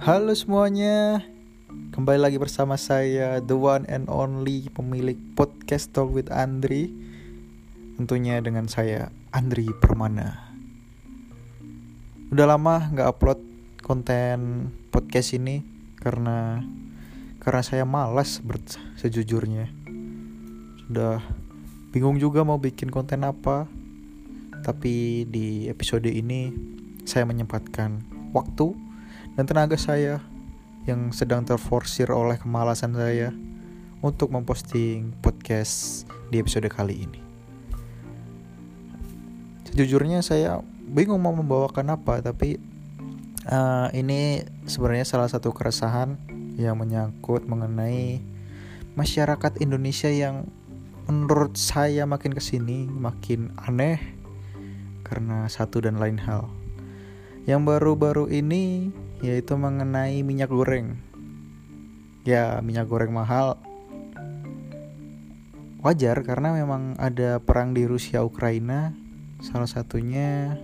Halo semuanya, kembali lagi bersama saya The One and Only pemilik podcast Talk with Andri. Tentunya dengan saya Andri Permana. Udah lama nggak upload konten podcast ini Karena karena saya malas sejujurnya. Sudah bingung juga mau bikin konten apa Tapi di episode ini saya menyempatkan waktu dan tenaga saya yang sedang terforsir oleh kemalasan saya untuk memposting podcast di episode kali ini. Sejujurnya saya bingung mau membawakan apa, tapi uh, ini sebenarnya salah satu keresahan yang menyangkut mengenai masyarakat Indonesia yang menurut saya makin ke sini makin aneh karena satu dan lain hal. Yang baru-baru ini yaitu mengenai minyak goreng. Ya, minyak goreng mahal wajar karena memang ada perang di Rusia Ukraina. Salah satunya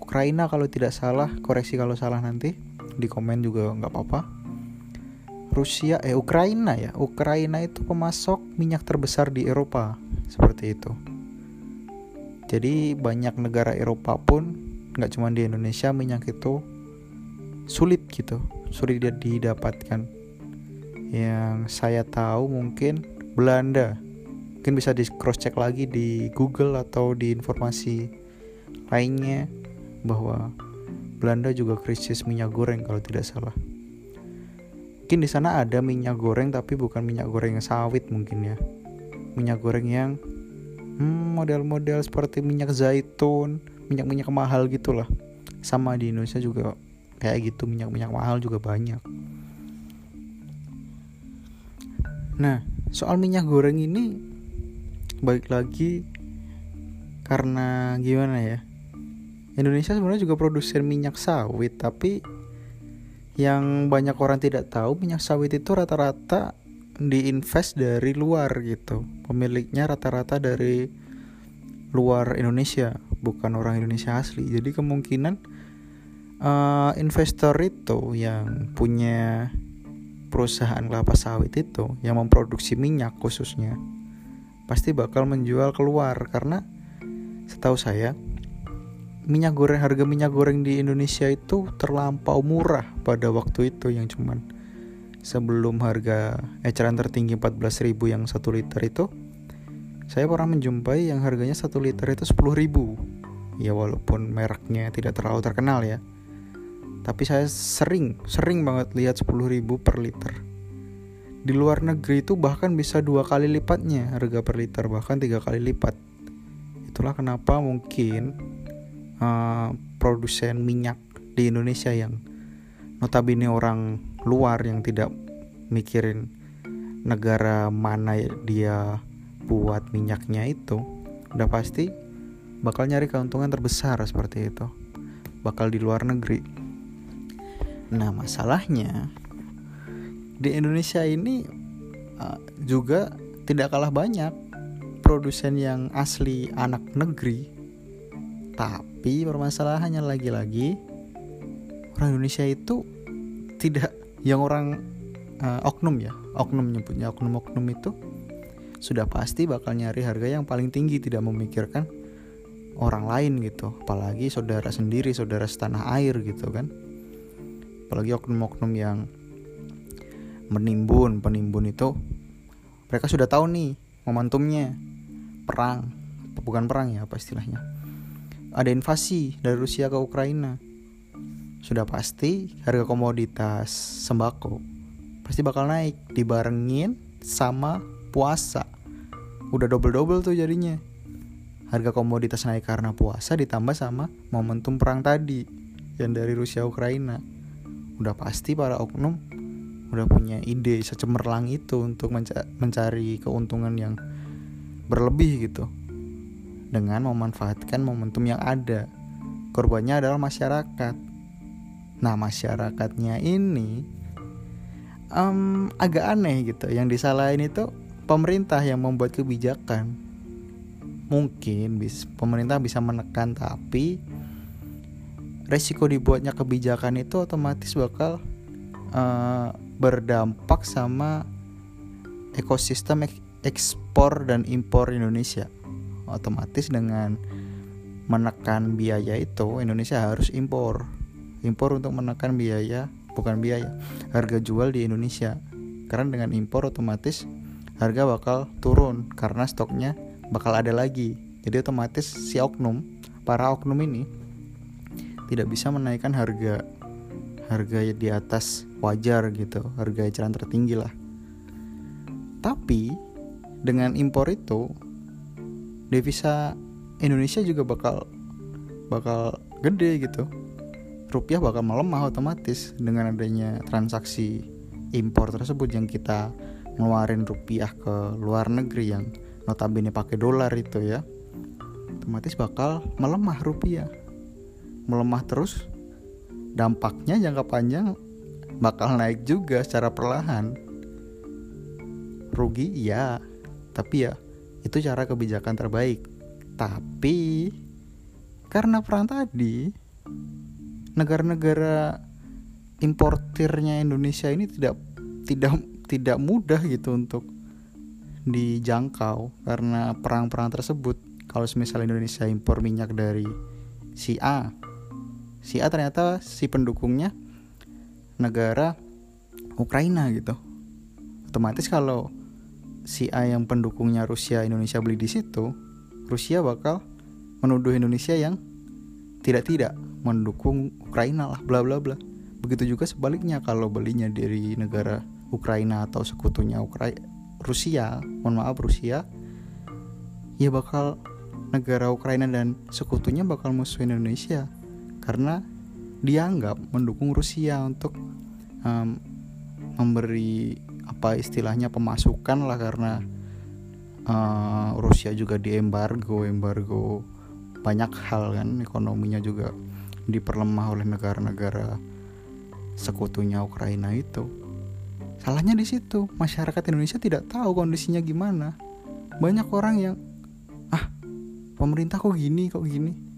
Ukraina kalau tidak salah, koreksi kalau salah nanti di komen juga nggak apa-apa. Rusia eh Ukraina ya, Ukraina itu pemasok minyak terbesar di Eropa seperti itu. Jadi banyak negara Eropa pun nggak cuma di Indonesia minyak itu sulit gitu sulit didapatkan. Yang saya tahu mungkin Belanda. Mungkin bisa di cross check lagi di Google atau di informasi lainnya bahwa Belanda juga krisis minyak goreng kalau tidak salah. Mungkin di sana ada minyak goreng tapi bukan minyak goreng sawit mungkin ya. Minyak goreng yang hmm, model-model seperti minyak zaitun minyak-minyak mahal gitulah. Sama di Indonesia juga kayak gitu minyak-minyak mahal juga banyak. Nah soal minyak goreng ini balik lagi karena gimana ya? Indonesia sebenarnya juga produsen minyak sawit tapi yang banyak orang tidak tahu minyak sawit itu rata-rata diinvest dari luar gitu. Pemiliknya rata-rata dari luar Indonesia bukan orang Indonesia asli. Jadi kemungkinan uh, investor itu yang punya perusahaan kelapa sawit itu yang memproduksi minyak khususnya pasti bakal menjual keluar. Karena setahu saya minyak goreng harga minyak goreng di Indonesia itu terlampau murah pada waktu itu yang cuman sebelum harga eceran tertinggi 14.000 yang satu liter itu saya pernah menjumpai yang harganya 1 liter itu 10 ribu. Ya walaupun mereknya tidak terlalu terkenal ya Tapi saya sering, sering banget lihat 10 ribu per liter. Di luar negeri itu bahkan bisa dua kali lipatnya harga per liter Bahkan tiga kali lipat. Itulah kenapa mungkin uh, produsen minyak di Indonesia yang notabene orang luar yang tidak mikirin negara mana dia buat minyaknya itu udah pasti bakal nyari keuntungan terbesar seperti itu. Bakal di luar negeri nah masalahnya di Indonesia ini uh, juga tidak kalah banyak produsen yang asli anak negeri. Tapi permasalahannya lagi-lagi orang Indonesia itu tidak yang orang uh, oknum ya oknum nyebutnya oknum-oknum itu sudah pasti bakal nyari harga yang paling tinggi tidak memikirkan orang lain gitu. Apalagi saudara sendiri saudara setanah air gitu kan apalagi oknum-oknum yang menimbun. Penimbun itu mereka sudah tahu nih momentumnya. Perang. Bukan perang ya apa istilahnya. Ada invasi dari Rusia ke Ukraina. Sudah pasti harga komoditas sembako pasti bakal naik. Dibarengin sama puasa. Udah double-double tuh jadinya. Harga komoditas naik karena puasa ditambah sama momentum perang tadi yang dari Rusia Ukraina udah pasti para oknum udah punya ide secemerlang itu untuk menca mencari keuntungan yang berlebih gitu. Dengan memanfaatkan momentum yang ada. Korbannya adalah masyarakat. Nah masyarakatnya ini um, agak aneh gitu. Yang disalahin itu pemerintah yang membuat kebijakan. Mungkin bis, pemerintah bisa menekan tapi resiko dibuatnya kebijakan itu otomatis bakal uh, berdampak sama ekosistem ek ekspor dan impor Indonesia. Otomatis dengan menekan biaya itu Indonesia harus impor. Impor untuk menekan biaya, bukan biaya, harga jual di Indonesia. Karena dengan impor otomatis harga bakal turun karena stoknya bakal ada lagi. Jadi otomatis si oknum, para oknum ini tidak bisa menaikkan harga harga di atas wajar gitu, harga eceran tertinggi lah. Tapi dengan impor itu devisa Indonesia juga bakal bakal gede gitu. Rupiah bakal melemah otomatis dengan adanya transaksi impor tersebut yang kita ngeluarin rupiah ke luar negeri yang notabene pakai dolar itu ya. Otomatis bakal melemah rupiah. Melemah terus dampaknya jangka panjang bakal naik juga secara perlahan. Rugi iya. Tapi ya itu cara kebijakan terbaik. Tapi karena perang tadi negara-negara importirnya Indonesia ini tidak tidak tidak mudah gitu untuk dijangkau karena perang-perang tersebut. Kalau misalnya Indonesia impor minyak dari si A si A ternyata si pendukungnya negara Ukraina gitu otomatis kalau si A yang pendukungnya Rusia Indonesia beli di situ, Rusia bakal menuduh Indonesia yang tidak-tidak mendukung Ukraina lah bla bla bla. Begitu juga sebaliknya kalau belinya dari negara Ukraina atau sekutunya Ukraina Rusia, mohon maaf Rusia, ya bakal negara Ukraina dan sekutunya bakal musuh Indonesia karena dianggap mendukung Rusia untuk um, memberi apa istilahnya pemasukan lah karena uh, Rusia juga di embargo embargo banyak hal kan ekonominya juga diperlemah oleh negara-negara sekutunya Ukraina itu. Salahnya di situ masyarakat Indonesia tidak tahu kondisinya gimana. Banyak orang yang ah pemerintah kok gini kok gini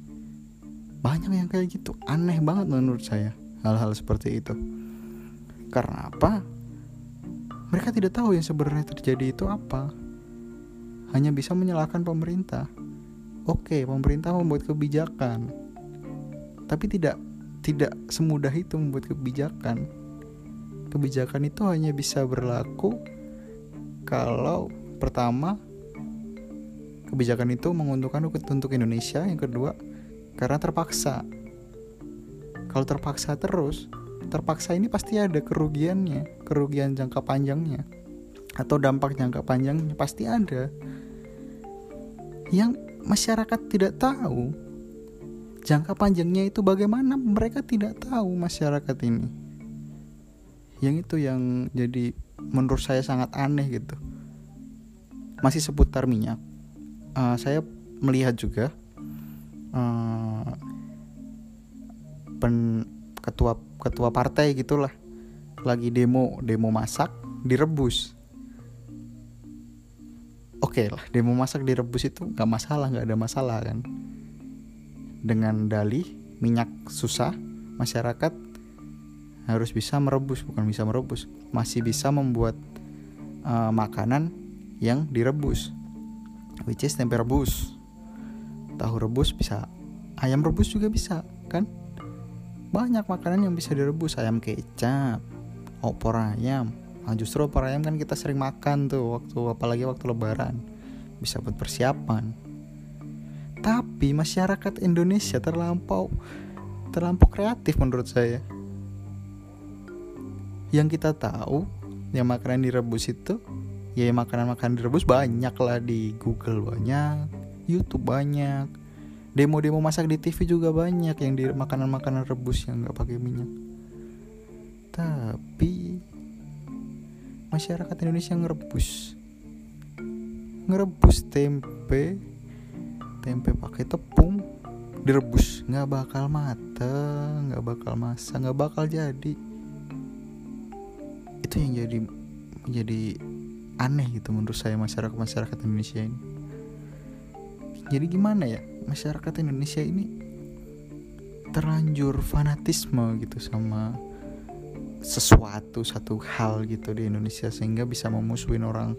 banyak yang kayak gitu aneh banget menurut saya hal-hal seperti itu karena apa mereka tidak tahu yang sebenarnya terjadi itu apa. Hanya bisa menyalahkan pemerintah. Oke, pemerintah membuat kebijakan. Tapi tidak tidak semudah itu membuat kebijakan. Kebijakan itu hanya bisa berlaku kalau pertama kebijakan itu menguntungkan untuk Indonesia, yang kedua karena terpaksa. Kalau terpaksa terus, terpaksa ini pasti ada kerugiannya, kerugian jangka panjangnya atau dampak jangka panjangnya pasti ada. Yang masyarakat tidak tahu jangka panjangnya itu bagaimana mereka tidak tahu masyarakat ini. Yang itu yang jadi menurut saya sangat aneh gitu. Masih seputar minyak. Uh, saya melihat juga uh, pen ketua ketua partai gitulah. Lagi demo demo masak direbus. Oke okay lah demo masak direbus itu nggak masalah nggak ada masalah kan. Dengan dalih minyak susah masyarakat harus bisa merebus bukan bisa merebus. Masih bisa membuat uh, makanan yang direbus which is tempe rebus. Tahu rebus bisa ayam rebus juga bisa kan banyak makanan yang bisa direbus ayam kecap opor ayam. Nah, justru opor ayam kan kita sering makan tuh waktu apalagi waktu lebaran. Bisa buat persiapan. Tapi masyarakat Indonesia terlampau terlampau kreatif menurut saya. Yang kita tahu yang makanan direbus itu ya makanan-makanan direbus banyak lah di Google banyak YouTube banyak demo-demo masak di TV juga banyak yang di makanan-makanan rebus yang nggak pakai minyak. Tapi masyarakat Indonesia ngerebus. Ngerebus tempe tempe pakai tepung direbus. Nggak bakal mateng nggak bakal masak nggak bakal jadi. Itu yang jadi jadi aneh gitu menurut saya masyarakat masyarakat Indonesia ini. Jadi gimana ya masyarakat Indonesia ini terlanjur fanatisme gitu sama sesuatu satu hal gitu di Indonesia sehingga bisa memusuhin orang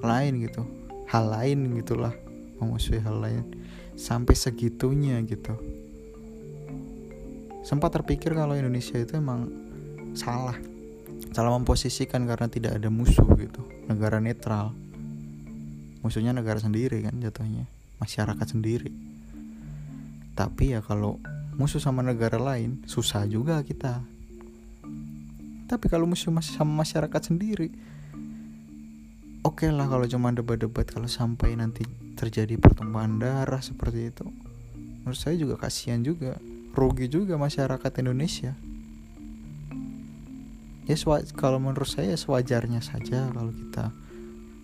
lain gitu. Hal lain gitulah memusuhi hal lain. Sampai segitunya gitu. Sempat terpikir kalau Indonesia itu emang salah. Salah memposisikan karena tidak ada musuh gitu. Negara netral. Musuhnya negara sendiri kan jatuhnya. Masyarakat sendiri tapi ya kalau musuh sama negara lain susah juga kita. Tapi kalau musuh masih sama masyarakat sendiri oke okay lah kalau cuma debat-debat kalau sampai nanti terjadi pertumpahan darah seperti itu menurut saya juga kasihan juga rugi juga masyarakat Indonesia. Ya kalau menurut saya sewajarnya saja kalau kita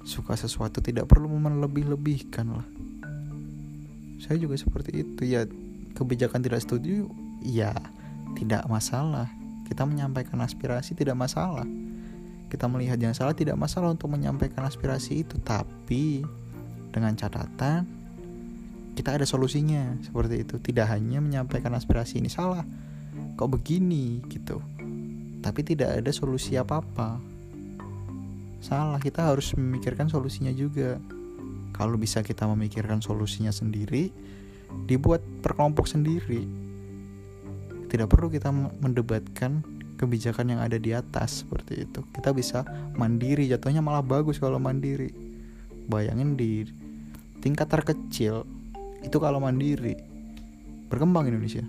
suka sesuatu tidak perlu melebih-lebihkan lah saya juga seperti itu. Ya kebijakan tidak setuju ya tidak masalah. Kita menyampaikan aspirasi tidak masalah. Kita melihat yang salah tidak masalah untuk menyampaikan aspirasi itu. Tapi dengan catatan kita ada solusinya. Seperti itu. Tidak hanya menyampaikan aspirasi ini salah kok begini gitu. Tapi tidak ada solusi apa-apa. Salah. Kita harus memikirkan solusinya juga kalau bisa kita memikirkan solusinya sendiri dibuat per kelompok sendiri. Tidak perlu kita mendebatkan kebijakan yang ada di atas seperti itu. Kita bisa mandiri jatuhnya malah bagus kalau mandiri. Bayangin di tingkat terkecil itu kalau mandiri berkembang Indonesia.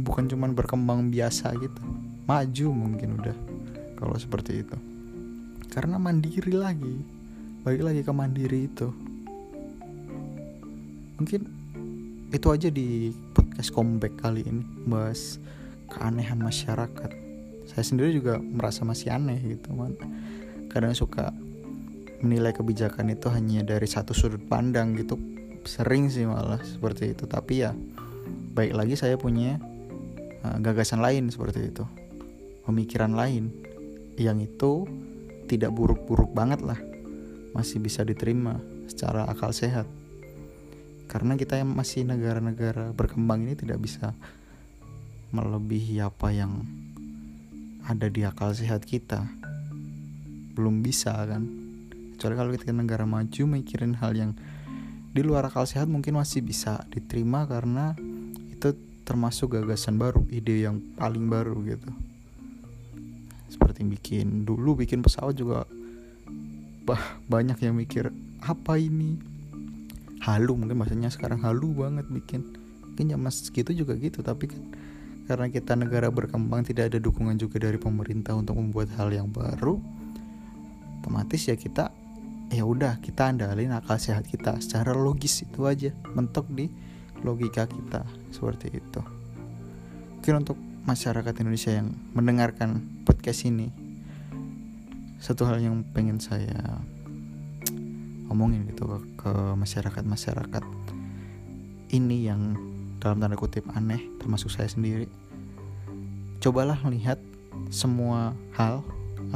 Bukan cuman berkembang biasa gitu maju mungkin udah kalau seperti itu. Karena mandiri lagi balik lagi ke mandiri itu. Mungkin itu aja di podcast comeback kali ini bahas keanehan masyarakat. Saya sendiri juga merasa masih aneh gitu man kadang suka menilai kebijakan itu hanya dari satu sudut pandang gitu. Sering sih malah seperti itu. Tapi ya baik lagi saya punya uh, gagasan lain seperti itu. Pemikiran lain yang itu tidak buruk-buruk banget lah masih bisa diterima secara akal sehat. Karena kita yang masih negara-negara berkembang ini tidak bisa melebihi apa yang ada di akal sehat kita. Belum bisa kan? Kecuali kalau kita negara maju mikirin hal yang di luar akal sehat mungkin masih bisa diterima karena itu termasuk gagasan baru ide yang paling baru gitu. Seperti bikin dulu bikin pesawat juga bah, banyak yang mikir apa ini? Halu mungkin maksudnya sekarang halu banget bikin. Mungkin zaman segitu juga gitu tapi kan karena kita negara berkembang tidak ada dukungan juga dari pemerintah untuk membuat hal yang baru otomatis ya kita ya udah kita andalin akal sehat kita. Secara logis itu aja mentok di logika kita seperti itu. Mungkin untuk masyarakat Indonesia yang mendengarkan podcast ini satu hal yang pengen saya omongin gitu ke, masyarakat masyarakat ini yang dalam tanda kutip aneh termasuk saya sendiri. Cobalah melihat semua hal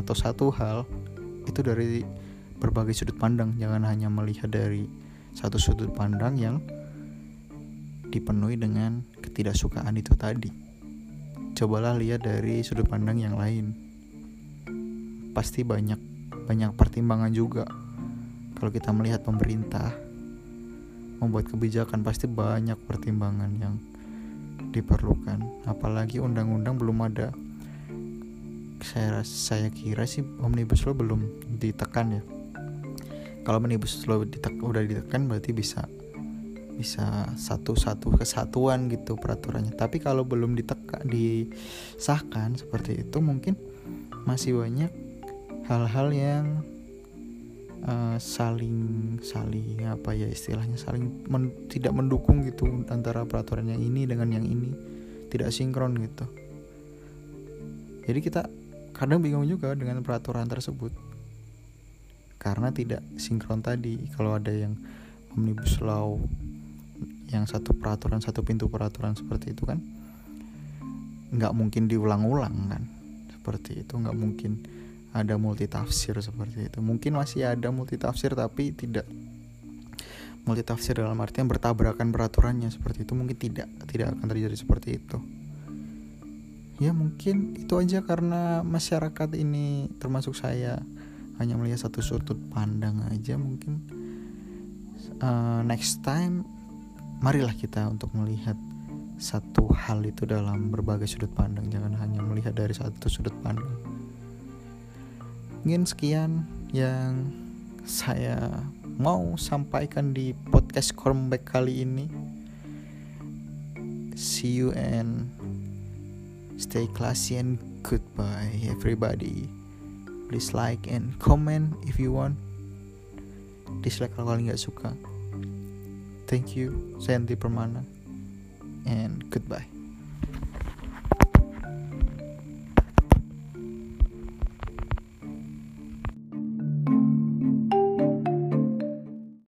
atau satu hal itu dari berbagai sudut pandang. Jangan hanya melihat dari satu sudut pandang yang dipenuhi dengan ketidaksukaan itu tadi. Cobalah lihat dari sudut pandang yang lain pasti banyak banyak pertimbangan juga. Kalau kita melihat pemerintah membuat kebijakan pasti banyak pertimbangan yang diperlukan. Apalagi undang-undang belum ada. Saya saya kira sih omnibus law belum ditekan ya. Kalau omnibus law ditek, udah ditekan berarti bisa bisa satu-satu kesatuan gitu peraturannya. Tapi kalau belum diteka disahkan seperti itu mungkin masih banyak hal-hal yang uh, saling saling apa ya istilahnya saling men, tidak mendukung gitu antara peraturan yang ini dengan yang ini. Tidak sinkron gitu. Jadi kita kadang bingung juga dengan peraturan tersebut. Karena tidak sinkron tadi. Kalau ada yang omnibus law yang satu peraturan satu pintu peraturan seperti itu kan nggak mungkin diulang-ulang kan. Seperti itu nggak mungkin ada multi tafsir seperti itu. Mungkin masih ada multi tafsir tapi tidak. Multi tafsir dalam artian bertabrakan peraturannya seperti itu mungkin tidak tidak akan terjadi seperti itu. Ya mungkin itu aja karena masyarakat ini termasuk saya hanya melihat satu sudut pandang aja mungkin. Uh, next time marilah kita untuk melihat satu hal itu dalam berbagai sudut pandang. Jangan hanya melihat dari satu sudut pandang mungkin sekian yang saya mau sampaikan di podcast comeback kali ini see you and Stay classy and goodbye, everybody. Please like and comment if you want. Dislike kalau kalian nggak suka. Thank you, Sandy Permana, and goodbye.